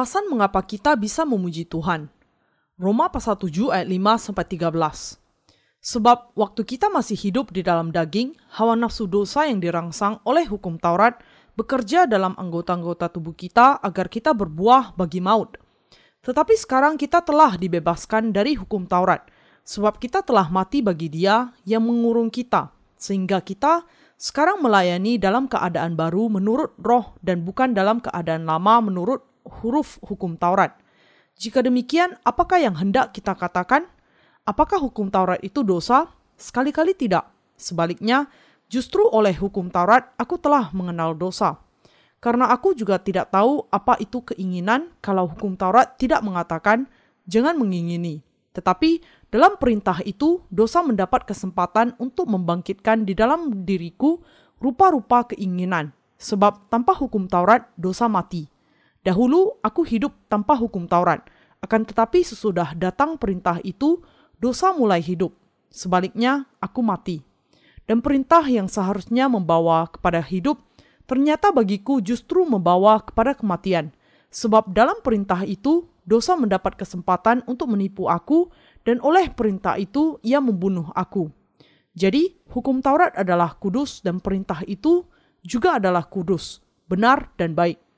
Alasan mengapa kita bisa memuji Tuhan. Roma pasal 7 ayat 5 sampai 13. Sebab waktu kita masih hidup di dalam daging, hawa nafsu dosa yang dirangsang oleh hukum Taurat bekerja dalam anggota-anggota tubuh kita agar kita berbuah bagi maut. Tetapi sekarang kita telah dibebaskan dari hukum Taurat, sebab kita telah mati bagi dia yang mengurung kita, sehingga kita sekarang melayani dalam keadaan baru menurut roh dan bukan dalam keadaan lama menurut huruf hukum Taurat. Jika demikian, apakah yang hendak kita katakan? Apakah hukum Taurat itu dosa? Sekali-kali tidak. Sebaliknya, justru oleh hukum Taurat aku telah mengenal dosa. Karena aku juga tidak tahu apa itu keinginan kalau hukum Taurat tidak mengatakan jangan mengingini. Tetapi dalam perintah itu dosa mendapat kesempatan untuk membangkitkan di dalam diriku rupa-rupa keinginan. Sebab tanpa hukum Taurat dosa mati. Dahulu aku hidup tanpa hukum Taurat. Akan tetapi sesudah datang perintah itu, dosa mulai hidup. Sebaliknya, aku mati. Dan perintah yang seharusnya membawa kepada hidup, ternyata bagiku justru membawa kepada kematian. Sebab dalam perintah itu, dosa mendapat kesempatan untuk menipu aku, dan oleh perintah itu ia membunuh aku. Jadi, hukum Taurat adalah kudus dan perintah itu juga adalah kudus, benar dan baik.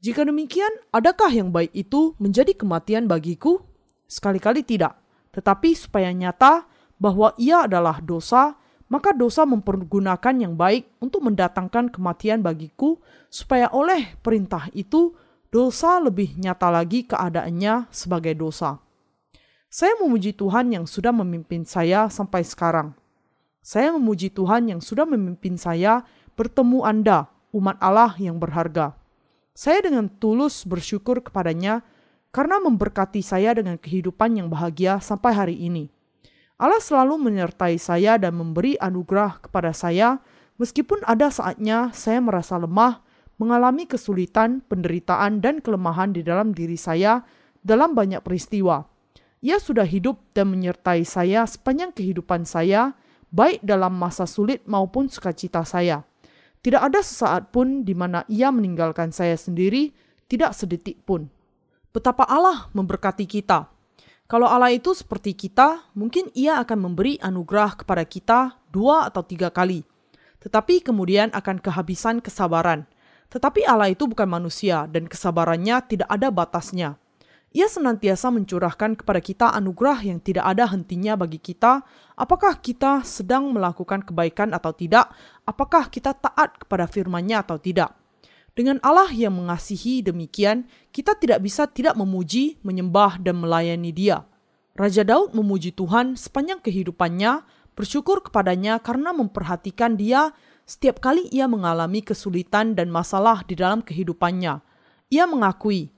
Jika demikian, adakah yang baik itu menjadi kematian bagiku? Sekali-kali tidak. Tetapi supaya nyata bahwa ia adalah dosa, maka dosa mempergunakan yang baik untuk mendatangkan kematian bagiku, supaya oleh perintah itu dosa lebih nyata lagi keadaannya sebagai dosa. Saya memuji Tuhan yang sudah memimpin saya sampai sekarang. Saya memuji Tuhan yang sudah memimpin saya bertemu Anda, umat Allah yang berharga. Saya dengan tulus bersyukur kepadanya karena memberkati saya dengan kehidupan yang bahagia sampai hari ini. Allah selalu menyertai saya dan memberi anugerah kepada saya, meskipun ada saatnya saya merasa lemah, mengalami kesulitan, penderitaan, dan kelemahan di dalam diri saya dalam banyak peristiwa. Ia sudah hidup dan menyertai saya sepanjang kehidupan saya, baik dalam masa sulit maupun sukacita saya. Tidak ada sesaat pun di mana ia meninggalkan saya sendiri, tidak sedetik pun betapa Allah memberkati kita. Kalau Allah itu seperti kita, mungkin ia akan memberi anugerah kepada kita dua atau tiga kali. Tetapi kemudian akan kehabisan kesabaran. Tetapi Allah itu bukan manusia dan kesabarannya tidak ada batasnya. Ia senantiasa mencurahkan kepada kita anugerah yang tidak ada hentinya bagi kita, apakah kita sedang melakukan kebaikan atau tidak, apakah kita taat kepada firman-Nya atau tidak. Dengan Allah yang mengasihi demikian, kita tidak bisa tidak memuji, menyembah, dan melayani Dia. Raja Daud memuji Tuhan sepanjang kehidupannya, bersyukur kepadanya karena memperhatikan Dia setiap kali ia mengalami kesulitan dan masalah di dalam kehidupannya. Ia mengakui,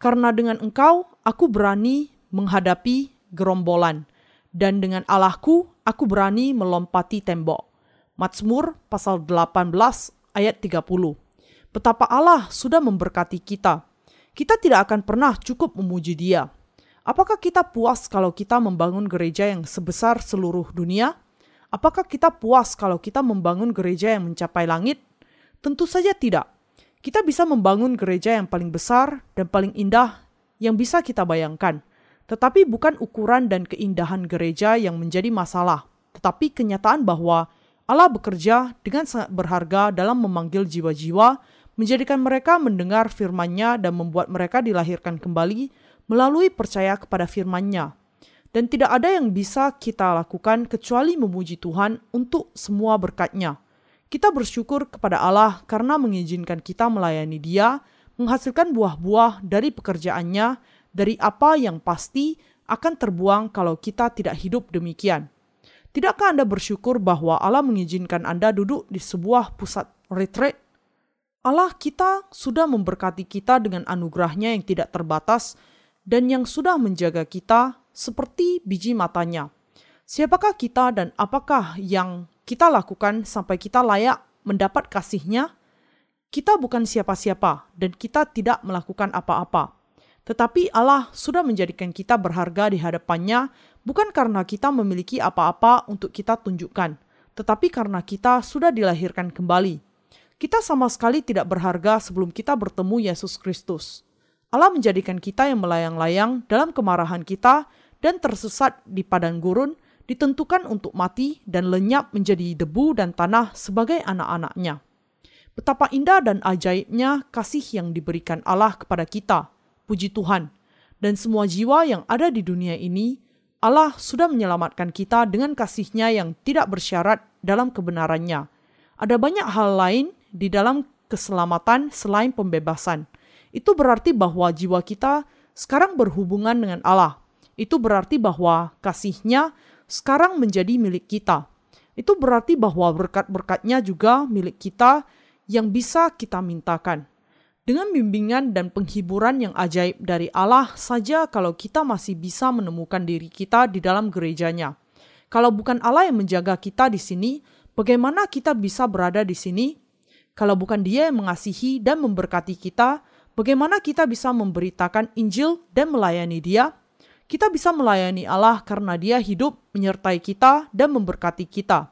"Karena dengan Engkau aku berani menghadapi gerombolan, dan dengan Allahku aku berani melompati tembok." Mazmur pasal 18 ayat 30 betapa Allah sudah memberkati kita. Kita tidak akan pernah cukup memuji Dia. Apakah kita puas kalau kita membangun gereja yang sebesar seluruh dunia? Apakah kita puas kalau kita membangun gereja yang mencapai langit? Tentu saja tidak. Kita bisa membangun gereja yang paling besar dan paling indah yang bisa kita bayangkan. Tetapi bukan ukuran dan keindahan gereja yang menjadi masalah, tetapi kenyataan bahwa Allah bekerja dengan sangat berharga dalam memanggil jiwa-jiwa menjadikan mereka mendengar firman-Nya dan membuat mereka dilahirkan kembali melalui percaya kepada firman-Nya. Dan tidak ada yang bisa kita lakukan kecuali memuji Tuhan untuk semua berkat-Nya. Kita bersyukur kepada Allah karena mengizinkan kita melayani Dia, menghasilkan buah-buah dari pekerjaannya, dari apa yang pasti akan terbuang kalau kita tidak hidup demikian. Tidakkah Anda bersyukur bahwa Allah mengizinkan Anda duduk di sebuah pusat retreat Allah kita sudah memberkati kita dengan anugerahnya yang tidak terbatas dan yang sudah menjaga kita seperti biji matanya. Siapakah kita dan apakah yang kita lakukan sampai kita layak mendapat kasihnya? Kita bukan siapa-siapa dan kita tidak melakukan apa-apa. Tetapi Allah sudah menjadikan kita berharga di hadapannya bukan karena kita memiliki apa-apa untuk kita tunjukkan, tetapi karena kita sudah dilahirkan kembali kita sama sekali tidak berharga sebelum kita bertemu Yesus Kristus. Allah menjadikan kita yang melayang-layang dalam kemarahan kita dan tersesat di padang gurun, ditentukan untuk mati dan lenyap menjadi debu dan tanah sebagai anak-anaknya. Betapa indah dan ajaibnya kasih yang diberikan Allah kepada kita. Puji Tuhan. Dan semua jiwa yang ada di dunia ini, Allah sudah menyelamatkan kita dengan kasihnya yang tidak bersyarat dalam kebenarannya. Ada banyak hal lain di dalam keselamatan selain pembebasan. Itu berarti bahwa jiwa kita sekarang berhubungan dengan Allah. Itu berarti bahwa kasihnya sekarang menjadi milik kita. Itu berarti bahwa berkat-berkatnya juga milik kita yang bisa kita mintakan. Dengan bimbingan dan penghiburan yang ajaib dari Allah saja kalau kita masih bisa menemukan diri kita di dalam gerejanya. Kalau bukan Allah yang menjaga kita di sini, Bagaimana kita bisa berada di sini? Kalau bukan Dia yang mengasihi dan memberkati kita, bagaimana kita bisa memberitakan Injil dan melayani Dia? Kita bisa melayani Allah karena Dia hidup menyertai kita dan memberkati kita.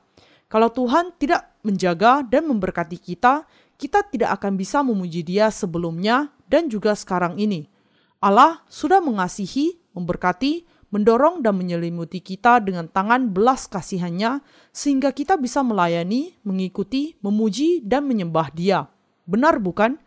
Kalau Tuhan tidak menjaga dan memberkati kita, kita tidak akan bisa memuji Dia sebelumnya dan juga sekarang ini. Allah sudah mengasihi, memberkati, mendorong dan menyelimuti kita dengan tangan belas kasihannya sehingga kita bisa melayani, mengikuti, memuji, dan menyembah dia. Benar bukan?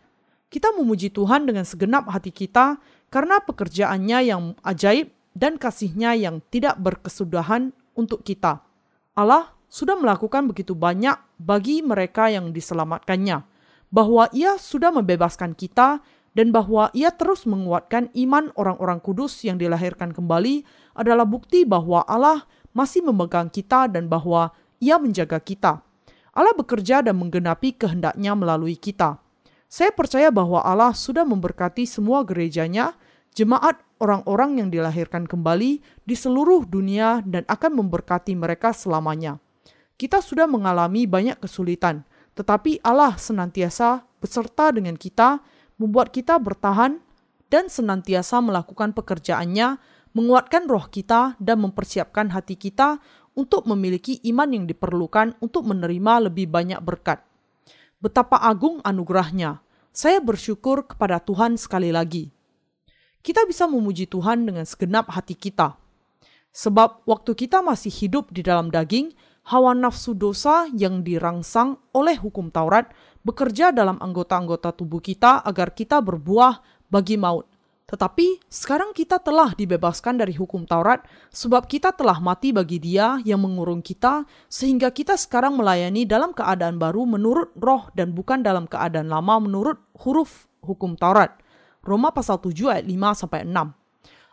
Kita memuji Tuhan dengan segenap hati kita karena pekerjaannya yang ajaib dan kasihnya yang tidak berkesudahan untuk kita. Allah sudah melakukan begitu banyak bagi mereka yang diselamatkannya, bahwa ia sudah membebaskan kita dan bahwa ia terus menguatkan iman orang-orang kudus yang dilahirkan kembali adalah bukti bahwa Allah masih memegang kita dan bahwa ia menjaga kita. Allah bekerja dan menggenapi kehendaknya melalui kita. Saya percaya bahwa Allah sudah memberkati semua gerejanya, jemaat orang-orang yang dilahirkan kembali di seluruh dunia dan akan memberkati mereka selamanya. Kita sudah mengalami banyak kesulitan, tetapi Allah senantiasa beserta dengan kita membuat kita bertahan dan senantiasa melakukan pekerjaannya, menguatkan roh kita dan mempersiapkan hati kita untuk memiliki iman yang diperlukan untuk menerima lebih banyak berkat. Betapa agung anugerahnya. Saya bersyukur kepada Tuhan sekali lagi. Kita bisa memuji Tuhan dengan segenap hati kita. Sebab waktu kita masih hidup di dalam daging, hawa nafsu dosa yang dirangsang oleh hukum Taurat bekerja dalam anggota-anggota tubuh kita agar kita berbuah bagi maut. Tetapi sekarang kita telah dibebaskan dari hukum Taurat sebab kita telah mati bagi dia yang mengurung kita sehingga kita sekarang melayani dalam keadaan baru menurut roh dan bukan dalam keadaan lama menurut huruf hukum Taurat. Roma pasal 7 ayat 5 sampai 6.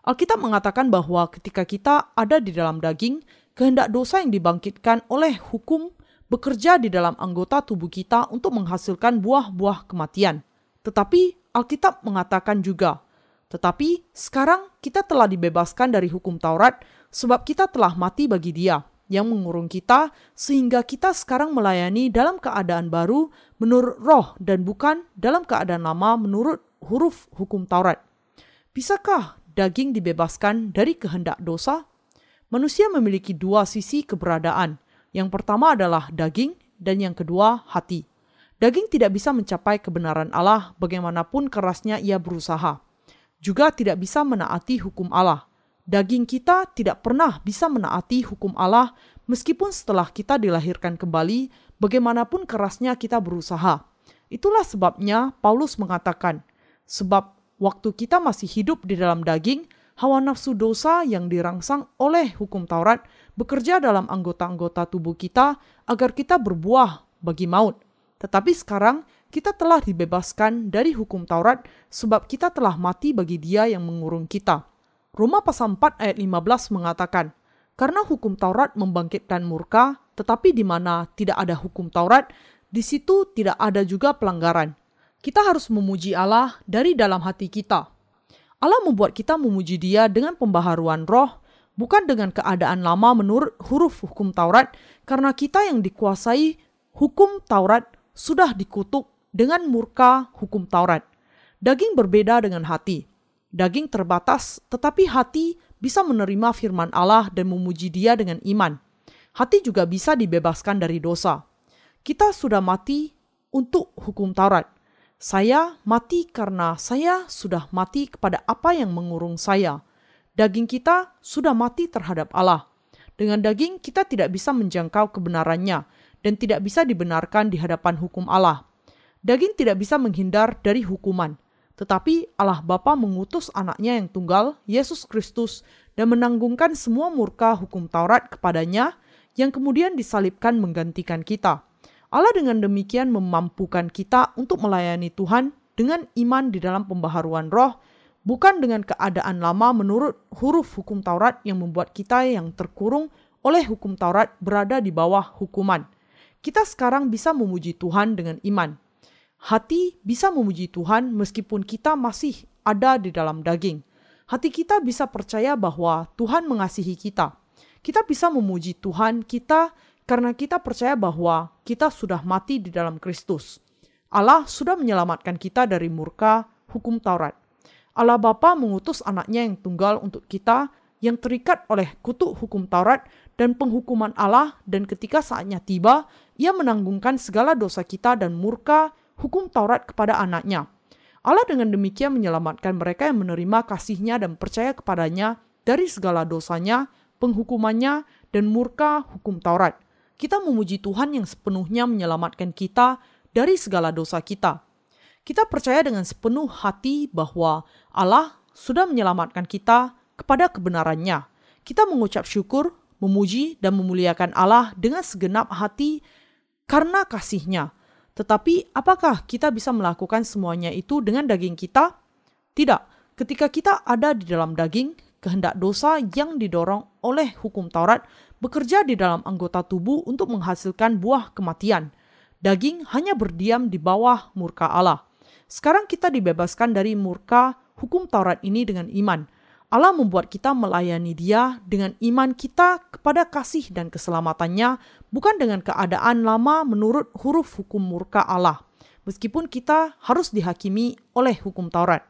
Alkitab mengatakan bahwa ketika kita ada di dalam daging, kehendak dosa yang dibangkitkan oleh hukum bekerja di dalam anggota tubuh kita untuk menghasilkan buah-buah kematian. Tetapi Alkitab mengatakan juga, tetapi sekarang kita telah dibebaskan dari hukum Taurat sebab kita telah mati bagi dia yang mengurung kita sehingga kita sekarang melayani dalam keadaan baru menurut roh dan bukan dalam keadaan lama menurut huruf hukum Taurat. Bisakah daging dibebaskan dari kehendak dosa? Manusia memiliki dua sisi keberadaan – yang pertama adalah daging dan yang kedua hati. Daging tidak bisa mencapai kebenaran Allah bagaimanapun kerasnya ia berusaha. Juga tidak bisa menaati hukum Allah. Daging kita tidak pernah bisa menaati hukum Allah meskipun setelah kita dilahirkan kembali bagaimanapun kerasnya kita berusaha. Itulah sebabnya Paulus mengatakan, sebab waktu kita masih hidup di dalam daging, hawa nafsu dosa yang dirangsang oleh hukum Taurat bekerja dalam anggota-anggota tubuh kita agar kita berbuah bagi maut. Tetapi sekarang kita telah dibebaskan dari hukum Taurat sebab kita telah mati bagi dia yang mengurung kita. Roma pasal 4 ayat 15 mengatakan, Karena hukum Taurat membangkitkan murka, tetapi di mana tidak ada hukum Taurat, di situ tidak ada juga pelanggaran. Kita harus memuji Allah dari dalam hati kita Allah membuat kita memuji Dia dengan pembaharuan roh, bukan dengan keadaan lama menurut huruf hukum Taurat, karena kita yang dikuasai hukum Taurat sudah dikutuk dengan murka hukum Taurat. Daging berbeda dengan hati. Daging terbatas, tetapi hati bisa menerima firman Allah dan memuji Dia dengan iman. Hati juga bisa dibebaskan dari dosa. Kita sudah mati untuk hukum Taurat. Saya mati karena saya sudah mati kepada apa yang mengurung saya. Daging kita sudah mati terhadap Allah. Dengan daging kita tidak bisa menjangkau kebenarannya dan tidak bisa dibenarkan di hadapan hukum Allah. Daging tidak bisa menghindar dari hukuman, tetapi Allah Bapa mengutus anaknya yang tunggal, Yesus Kristus, dan menanggungkan semua murka hukum Taurat kepadanya yang kemudian disalibkan menggantikan kita. Allah dengan demikian memampukan kita untuk melayani Tuhan dengan iman di dalam pembaharuan roh, bukan dengan keadaan lama menurut huruf hukum Taurat yang membuat kita yang terkurung oleh hukum Taurat berada di bawah hukuman. Kita sekarang bisa memuji Tuhan dengan iman. Hati bisa memuji Tuhan meskipun kita masih ada di dalam daging. Hati kita bisa percaya bahwa Tuhan mengasihi kita. Kita bisa memuji Tuhan kita karena kita percaya bahwa kita sudah mati di dalam Kristus. Allah sudah menyelamatkan kita dari murka hukum Taurat. Allah Bapa mengutus anaknya yang tunggal untuk kita yang terikat oleh kutuk hukum Taurat dan penghukuman Allah dan ketika saatnya tiba, ia menanggungkan segala dosa kita dan murka hukum Taurat kepada anaknya. Allah dengan demikian menyelamatkan mereka yang menerima kasihnya dan percaya kepadanya dari segala dosanya, penghukumannya, dan murka hukum Taurat kita memuji Tuhan yang sepenuhnya menyelamatkan kita dari segala dosa kita. Kita percaya dengan sepenuh hati bahwa Allah sudah menyelamatkan kita kepada kebenarannya. Kita mengucap syukur, memuji, dan memuliakan Allah dengan segenap hati karena kasihnya. Tetapi apakah kita bisa melakukan semuanya itu dengan daging kita? Tidak. Ketika kita ada di dalam daging, kehendak dosa yang didorong oleh hukum Taurat bekerja di dalam anggota tubuh untuk menghasilkan buah kematian. Daging hanya berdiam di bawah murka Allah. Sekarang kita dibebaskan dari murka hukum Taurat ini dengan iman. Allah membuat kita melayani Dia dengan iman kita kepada kasih dan keselamatannya, bukan dengan keadaan lama menurut huruf hukum murka Allah. Meskipun kita harus dihakimi oleh hukum Taurat,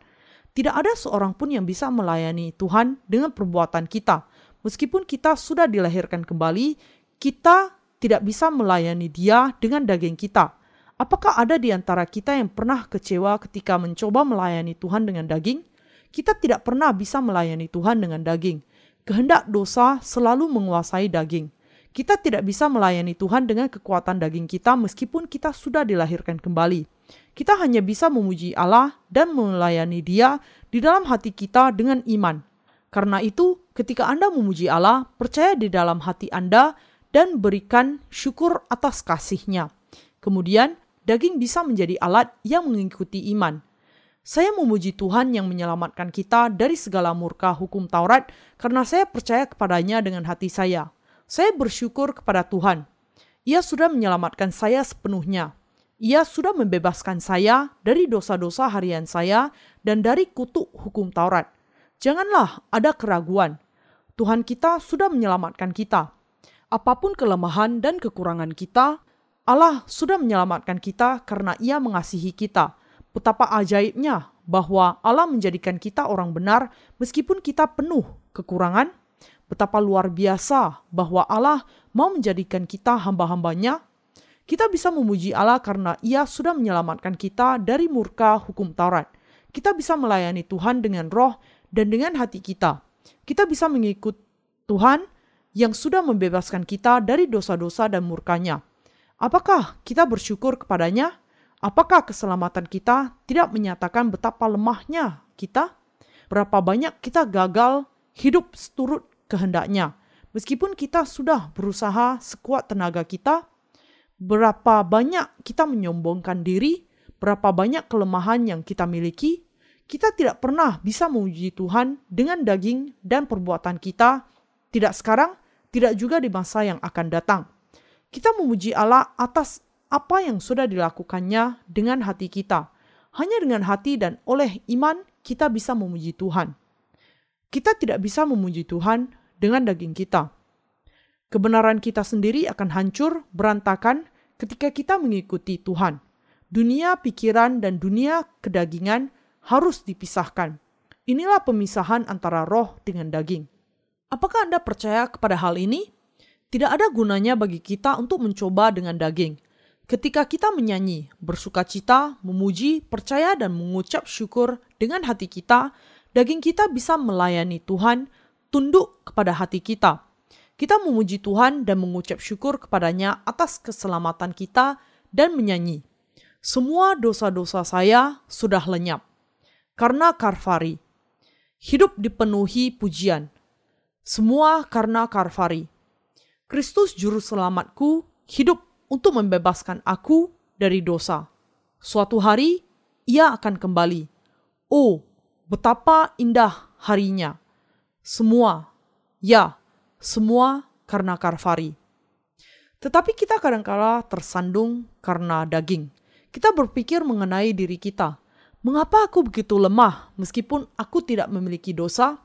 tidak ada seorang pun yang bisa melayani Tuhan dengan perbuatan kita Meskipun kita sudah dilahirkan kembali, kita tidak bisa melayani Dia dengan daging kita. Apakah ada di antara kita yang pernah kecewa ketika mencoba melayani Tuhan dengan daging? Kita tidak pernah bisa melayani Tuhan dengan daging. Kehendak dosa selalu menguasai daging. Kita tidak bisa melayani Tuhan dengan kekuatan daging kita meskipun kita sudah dilahirkan kembali. Kita hanya bisa memuji Allah dan melayani Dia di dalam hati kita dengan iman. Karena itu, ketika Anda memuji Allah, percaya di dalam hati Anda dan berikan syukur atas kasihnya. Kemudian, daging bisa menjadi alat yang mengikuti iman. Saya memuji Tuhan yang menyelamatkan kita dari segala murka hukum Taurat karena saya percaya kepadanya dengan hati saya. Saya bersyukur kepada Tuhan. Ia sudah menyelamatkan saya sepenuhnya. Ia sudah membebaskan saya dari dosa-dosa harian saya dan dari kutuk hukum Taurat. Janganlah ada keraguan. Tuhan kita sudah menyelamatkan kita. Apa pun kelemahan dan kekurangan kita, Allah sudah menyelamatkan kita karena Ia mengasihi kita. Betapa ajaibnya bahwa Allah menjadikan kita orang benar meskipun kita penuh kekurangan. Betapa luar biasa bahwa Allah mau menjadikan kita hamba-hambanya. Kita bisa memuji Allah karena Ia sudah menyelamatkan kita dari murka hukum Taurat. Kita bisa melayani Tuhan dengan roh dan dengan hati kita, kita bisa mengikut Tuhan yang sudah membebaskan kita dari dosa-dosa dan murkanya. Apakah kita bersyukur kepadanya? Apakah keselamatan kita tidak menyatakan betapa lemahnya kita? Berapa banyak kita gagal hidup seturut kehendaknya? Meskipun kita sudah berusaha sekuat tenaga kita, berapa banyak kita menyombongkan diri, berapa banyak kelemahan yang kita miliki, kita tidak pernah bisa memuji Tuhan dengan daging dan perbuatan kita, tidak sekarang, tidak juga di masa yang akan datang. Kita memuji Allah atas apa yang sudah dilakukannya dengan hati kita. Hanya dengan hati dan oleh iman kita bisa memuji Tuhan. Kita tidak bisa memuji Tuhan dengan daging kita. Kebenaran kita sendiri akan hancur, berantakan ketika kita mengikuti Tuhan. Dunia pikiran dan dunia kedagingan harus dipisahkan. Inilah pemisahan antara roh dengan daging. Apakah Anda percaya kepada hal ini? Tidak ada gunanya bagi kita untuk mencoba dengan daging. Ketika kita menyanyi, bersuka cita, memuji, percaya, dan mengucap syukur dengan hati kita, daging kita bisa melayani Tuhan, tunduk kepada hati kita. Kita memuji Tuhan dan mengucap syukur kepadanya atas keselamatan kita dan menyanyi. Semua dosa-dosa saya sudah lenyap. Karena Karvari. Hidup dipenuhi pujian. Semua karena Karvari. Kristus juru selamatku hidup untuk membebaskan aku dari dosa. Suatu hari ia akan kembali. Oh, betapa indah harinya! Semua, ya, semua karena Karvari. Tetapi kita kadangkala tersandung karena daging. Kita berpikir mengenai diri kita. Mengapa aku begitu lemah meskipun aku tidak memiliki dosa?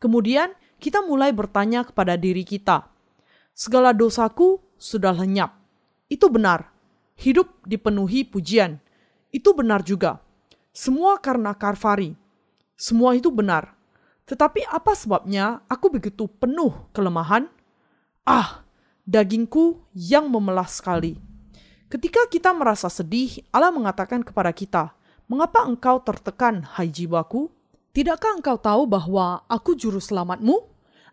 Kemudian kita mulai bertanya kepada diri kita. Segala dosaku sudah lenyap itu benar. Hidup dipenuhi pujian. Itu benar juga. Semua karena Karvari. Semua itu benar. Tetapi apa sebabnya aku begitu penuh kelemahan? Ah, dagingku yang memelas sekali. Ketika kita merasa sedih, Allah mengatakan kepada kita, Mengapa engkau tertekan, hai jiwaku? Tidakkah engkau tahu bahwa aku juru selamatmu?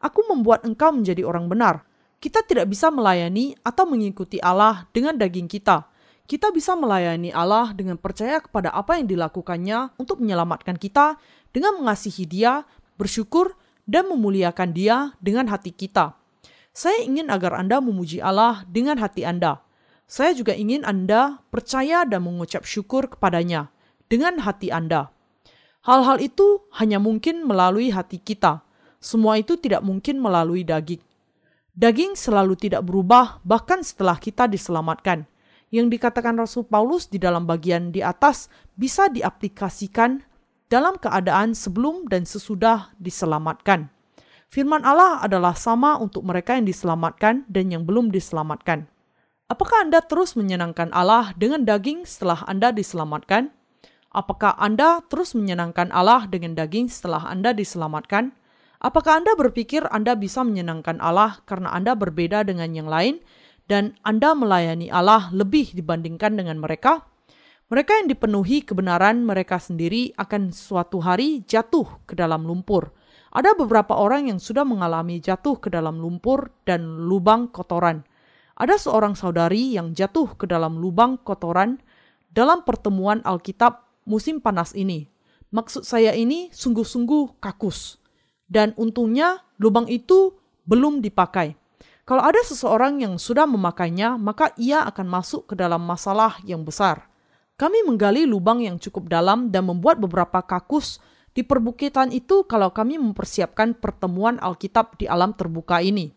Aku membuat engkau menjadi orang benar. Kita tidak bisa melayani atau mengikuti Allah dengan daging kita. Kita bisa melayani Allah dengan percaya kepada apa yang dilakukannya untuk menyelamatkan kita, dengan mengasihi Dia, bersyukur, dan memuliakan Dia dengan hati kita. Saya ingin agar Anda memuji Allah dengan hati Anda. Saya juga ingin Anda percaya dan mengucap syukur kepadanya dengan hati Anda. Hal-hal itu hanya mungkin melalui hati kita. Semua itu tidak mungkin melalui daging. Daging selalu tidak berubah bahkan setelah kita diselamatkan. Yang dikatakan Rasul Paulus di dalam bagian di atas bisa diaplikasikan dalam keadaan sebelum dan sesudah diselamatkan. Firman Allah adalah sama untuk mereka yang diselamatkan dan yang belum diselamatkan. Apakah Anda terus menyenangkan Allah dengan daging setelah Anda diselamatkan? Apakah Anda terus menyenangkan Allah dengan daging setelah Anda diselamatkan? Apakah Anda berpikir Anda bisa menyenangkan Allah karena Anda berbeda dengan yang lain dan Anda melayani Allah lebih dibandingkan dengan mereka? Mereka yang dipenuhi kebenaran mereka sendiri akan suatu hari jatuh ke dalam lumpur. Ada beberapa orang yang sudah mengalami jatuh ke dalam lumpur dan lubang kotoran. Ada seorang saudari yang jatuh ke dalam lubang kotoran dalam pertemuan Alkitab musim panas ini. Maksud saya ini sungguh-sungguh kakus dan untungnya lubang itu belum dipakai. Kalau ada seseorang yang sudah memakainya, maka ia akan masuk ke dalam masalah yang besar. Kami menggali lubang yang cukup dalam dan membuat beberapa kakus di perbukitan itu kalau kami mempersiapkan pertemuan Alkitab di alam terbuka ini.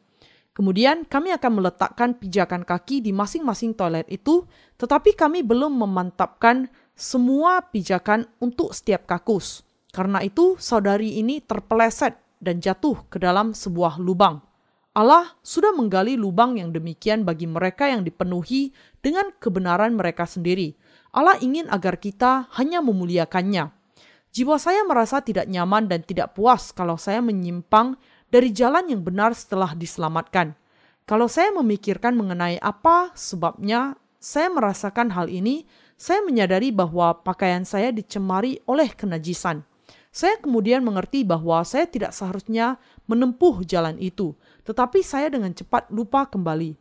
Kemudian kami akan meletakkan pijakan kaki di masing-masing toilet itu, tetapi kami belum memantapkan semua pijakan untuk setiap kakus. Karena itu, saudari ini terpeleset dan jatuh ke dalam sebuah lubang. Allah sudah menggali lubang yang demikian bagi mereka yang dipenuhi dengan kebenaran mereka sendiri. Allah ingin agar kita hanya memuliakannya. Jiwa saya merasa tidak nyaman dan tidak puas kalau saya menyimpang dari jalan yang benar setelah diselamatkan. Kalau saya memikirkan mengenai apa sebabnya saya merasakan hal ini, saya menyadari bahwa pakaian saya dicemari oleh kenajisan. Saya kemudian mengerti bahwa saya tidak seharusnya menempuh jalan itu, tetapi saya dengan cepat lupa kembali.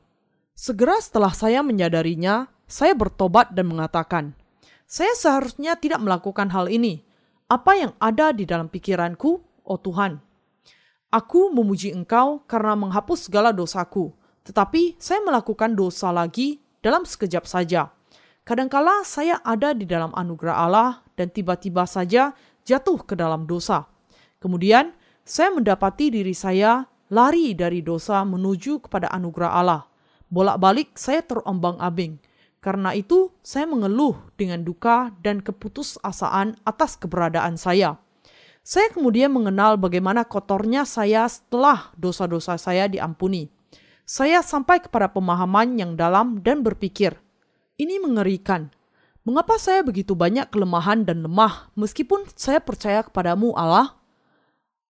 Segera setelah saya menyadarinya, saya bertobat dan mengatakan, "Saya seharusnya tidak melakukan hal ini. Apa yang ada di dalam pikiranku, oh Tuhan? Aku memuji Engkau karena menghapus segala dosaku, tetapi saya melakukan dosa lagi dalam sekejap saja." Kadangkala saya ada di dalam anugerah Allah dan tiba-tiba saja jatuh ke dalam dosa. Kemudian, saya mendapati diri saya lari dari dosa menuju kepada anugerah Allah. Bolak-balik saya terombang-ambing. Karena itu, saya mengeluh dengan duka dan keputusasaan atas keberadaan saya. Saya kemudian mengenal bagaimana kotornya saya setelah dosa-dosa saya diampuni. Saya sampai kepada pemahaman yang dalam dan berpikir, ini mengerikan. Mengapa saya begitu banyak kelemahan dan lemah meskipun saya percaya kepadamu Allah?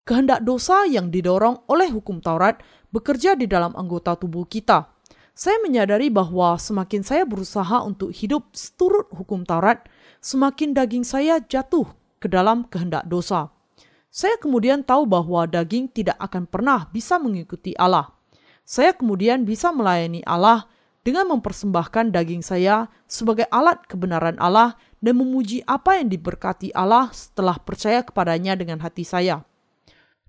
Kehendak dosa yang didorong oleh hukum Taurat bekerja di dalam anggota tubuh kita. Saya menyadari bahwa semakin saya berusaha untuk hidup seturut hukum Taurat, semakin daging saya jatuh ke dalam kehendak dosa. Saya kemudian tahu bahwa daging tidak akan pernah bisa mengikuti Allah. Saya kemudian bisa melayani Allah dengan mempersembahkan daging saya sebagai alat kebenaran Allah dan memuji apa yang diberkati Allah setelah percaya kepadanya dengan hati saya.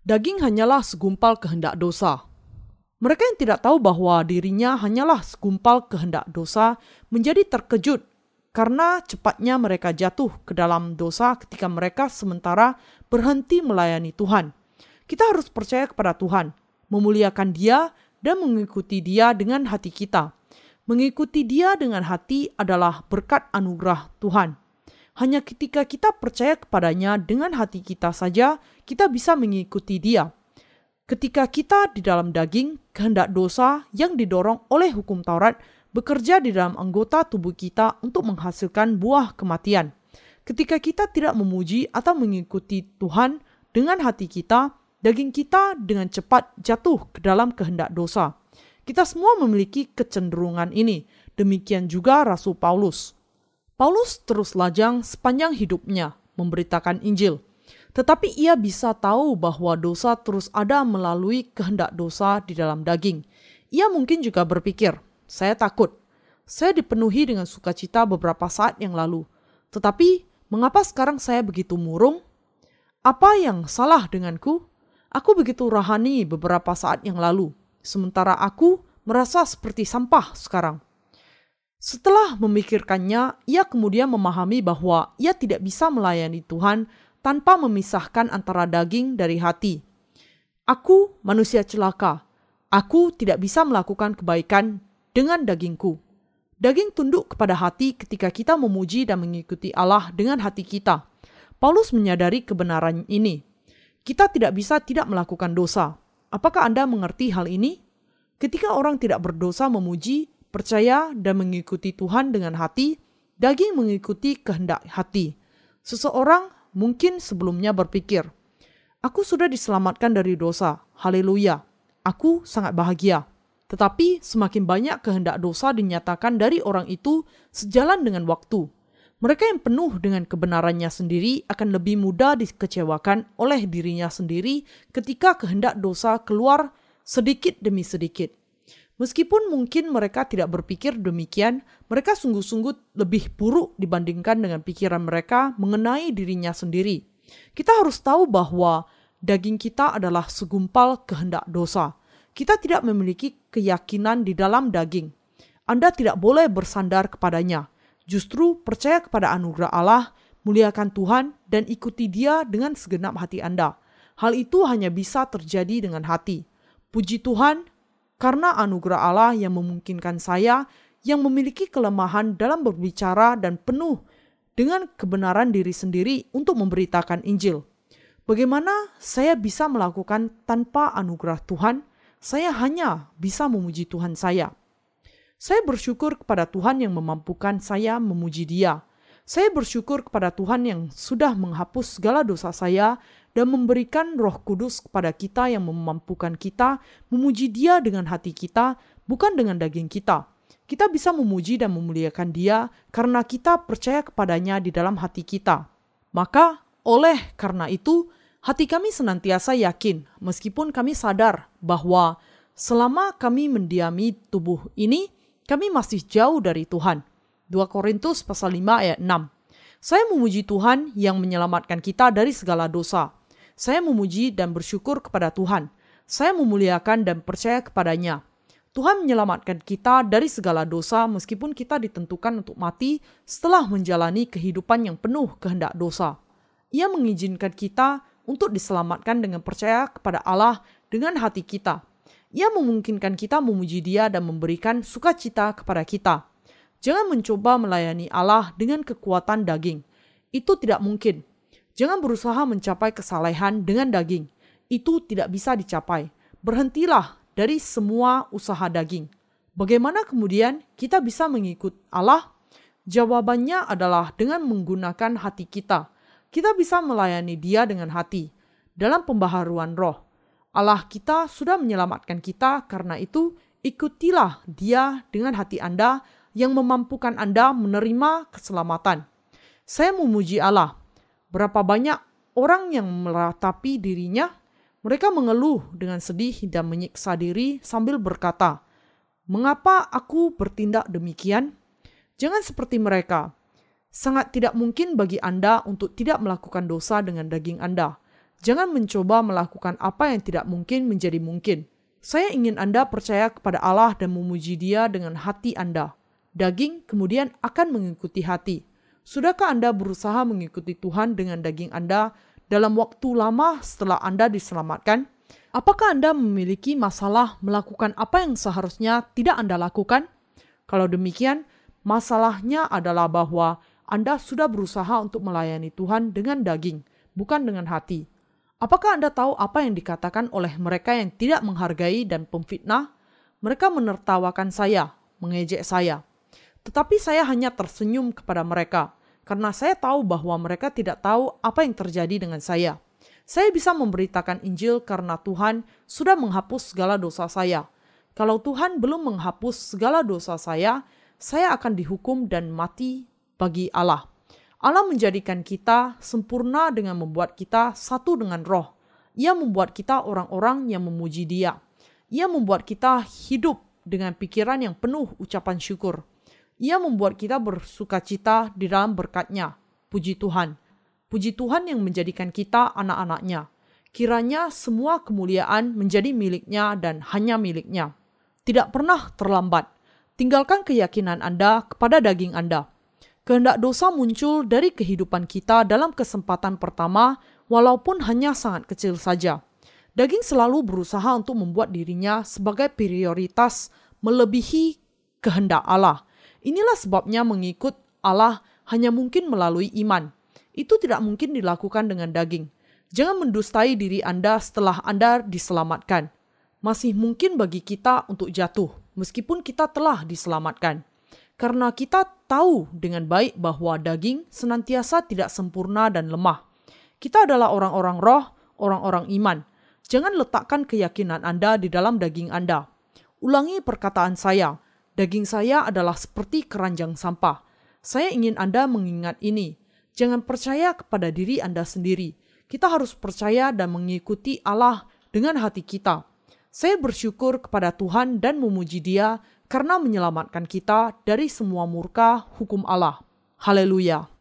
Daging hanyalah segumpal kehendak dosa. Mereka yang tidak tahu bahwa dirinya hanyalah segumpal kehendak dosa menjadi terkejut karena cepatnya mereka jatuh ke dalam dosa ketika mereka sementara berhenti melayani Tuhan. Kita harus percaya kepada Tuhan, memuliakan Dia, dan mengikuti Dia dengan hati kita Mengikuti Dia dengan hati adalah berkat anugerah Tuhan. Hanya ketika kita percaya kepadanya dengan hati kita saja, kita bisa mengikuti Dia. Ketika kita di dalam daging, kehendak dosa yang didorong oleh hukum Taurat bekerja di dalam anggota tubuh kita untuk menghasilkan buah kematian. Ketika kita tidak memuji atau mengikuti Tuhan dengan hati kita, daging kita dengan cepat jatuh ke dalam kehendak dosa. Kita semua memiliki kecenderungan ini. Demikian juga Rasul Paulus. Paulus terus lajang sepanjang hidupnya memberitakan Injil. Tetapi ia bisa tahu bahwa dosa terus ada melalui kehendak dosa di dalam daging. Ia mungkin juga berpikir, saya takut. Saya dipenuhi dengan sukacita beberapa saat yang lalu. Tetapi, mengapa sekarang saya begitu murung? Apa yang salah denganku? Aku begitu rahani beberapa saat yang lalu sementara aku merasa seperti sampah sekarang. Setelah memikirkannya, ia kemudian memahami bahwa ia tidak bisa melayani Tuhan tanpa memisahkan antara daging dari hati. Aku manusia celaka. Aku tidak bisa melakukan kebaikan dengan dagingku. Daging tunduk kepada hati ketika kita memuji dan mengikuti Allah dengan hati kita. Paulus menyadari kebenaran ini. Kita tidak bisa tidak melakukan dosa. Apakah Anda mengerti hal ini? Ketika orang tidak berdosa memuji, percaya, dan mengikuti Tuhan dengan hati, daging mengikuti kehendak hati. Seseorang mungkin sebelumnya berpikir, Aku sudah diselamatkan dari dosa, haleluya, aku sangat bahagia. Tetapi semakin banyak kehendak dosa dinyatakan dari orang itu sejalan dengan waktu. Mereka yang penuh dengan kebenarannya sendiri akan lebih mudah dikecewakan oleh dirinya sendiri ketika kehendak dosa keluar sedikit demi sedikit. Meskipun mungkin mereka tidak berpikir demikian, mereka sungguh-sungguh lebih buruk dibandingkan dengan pikiran mereka mengenai dirinya sendiri. Kita harus tahu bahwa daging kita adalah segumpal kehendak dosa. Kita tidak memiliki keyakinan di dalam daging. Anda tidak boleh bersandar kepadanya. Justru percaya kepada anugerah Allah, muliakan Tuhan, dan ikuti Dia dengan segenap hati Anda. Hal itu hanya bisa terjadi dengan hati. Puji Tuhan, karena anugerah Allah yang memungkinkan saya yang memiliki kelemahan dalam berbicara dan penuh dengan kebenaran diri sendiri untuk memberitakan Injil. Bagaimana saya bisa melakukan tanpa anugerah Tuhan? Saya hanya bisa memuji Tuhan saya. Saya bersyukur kepada Tuhan yang memampukan saya memuji Dia. Saya bersyukur kepada Tuhan yang sudah menghapus segala dosa saya dan memberikan Roh Kudus kepada kita yang memampukan kita memuji Dia dengan hati kita, bukan dengan daging kita. Kita bisa memuji dan memuliakan Dia karena kita percaya kepadanya di dalam hati kita. Maka, oleh karena itu, hati kami senantiasa yakin, meskipun kami sadar bahwa selama kami mendiami tubuh ini, kami masih jauh dari Tuhan. 2 Korintus pasal 5 ayat 6. Saya memuji Tuhan yang menyelamatkan kita dari segala dosa saya memuji dan bersyukur kepada Tuhan. Saya memuliakan dan percaya kepadanya. Tuhan menyelamatkan kita dari segala dosa meskipun kita ditentukan untuk mati setelah menjalani kehidupan yang penuh kehendak dosa. Ia mengizinkan kita untuk diselamatkan dengan percaya kepada Allah dengan hati kita. Ia memungkinkan kita memuji Dia dan memberikan sukacita kepada kita. Jangan mencoba melayani Allah dengan kekuatan daging. Itu tidak mungkin. Jangan berusaha mencapai kesalehan dengan daging. Itu tidak bisa dicapai. Berhentilah dari semua usaha daging. Bagaimana kemudian kita bisa mengikut Allah? Jawabannya adalah dengan menggunakan hati kita. Kita bisa melayani Dia dengan hati dalam pembaharuan roh. Allah kita sudah menyelamatkan kita, karena itu Ikutilah Dia dengan hati Anda yang memampukan Anda menerima keselamatan. Saya memuji Allah. Berapa banyak orang yang meratapi dirinya, mereka mengeluh dengan sedih dan menyiksa diri sambil berkata, "Mengapa aku bertindak demikian?" Jangan seperti mereka. Sangat tidak mungkin bagi Anda untuk tidak melakukan dosa dengan daging Anda. Jangan mencoba melakukan apa yang tidak mungkin menjadi mungkin. Saya ingin Anda percaya kepada Allah dan memuji Dia dengan hati Anda. Daging kemudian akan mengikuti hati. Sudahkah Anda berusaha mengikuti Tuhan dengan daging Anda dalam waktu lama setelah Anda diselamatkan? Apakah Anda memiliki masalah melakukan apa yang seharusnya tidak Anda lakukan? Kalau demikian, masalahnya adalah bahwa Anda sudah berusaha untuk melayani Tuhan dengan daging, bukan dengan hati. Apakah Anda tahu apa yang dikatakan oleh mereka yang tidak menghargai dan pemfitnah? Mereka menertawakan saya, mengejek saya. Tetapi saya hanya tersenyum kepada mereka, karena saya tahu bahwa mereka tidak tahu apa yang terjadi dengan saya. Saya bisa memberitakan Injil karena Tuhan sudah menghapus segala dosa saya. Kalau Tuhan belum menghapus segala dosa saya, saya akan dihukum dan mati bagi Allah. Allah menjadikan kita sempurna dengan membuat kita satu dengan roh. Ia membuat kita orang-orang yang memuji dia. Ia membuat kita hidup dengan pikiran yang penuh ucapan syukur. Ia membuat kita bersuka cita di dalam berkatnya. Puji Tuhan. Puji Tuhan yang menjadikan kita anak-anaknya. Kiranya semua kemuliaan menjadi miliknya dan hanya miliknya. Tidak pernah terlambat. Tinggalkan keyakinan Anda kepada daging Anda kehendak dosa muncul dari kehidupan kita dalam kesempatan pertama, walaupun hanya sangat kecil saja. Daging selalu berusaha untuk membuat dirinya sebagai prioritas melebihi kehendak Allah. Inilah sebabnya mengikut Allah hanya mungkin melalui iman. Itu tidak mungkin dilakukan dengan daging. Jangan mendustai diri Anda setelah Anda diselamatkan. Masih mungkin bagi kita untuk jatuh, meskipun kita telah diselamatkan karena kita tahu dengan baik bahwa daging senantiasa tidak sempurna dan lemah. Kita adalah orang-orang roh, orang-orang iman. Jangan letakkan keyakinan Anda di dalam daging Anda. Ulangi perkataan saya, daging saya adalah seperti keranjang sampah. Saya ingin Anda mengingat ini. Jangan percaya kepada diri Anda sendiri. Kita harus percaya dan mengikuti Allah dengan hati kita. Saya bersyukur kepada Tuhan dan memuji Dia karena menyelamatkan kita dari semua murka hukum Allah. Haleluya!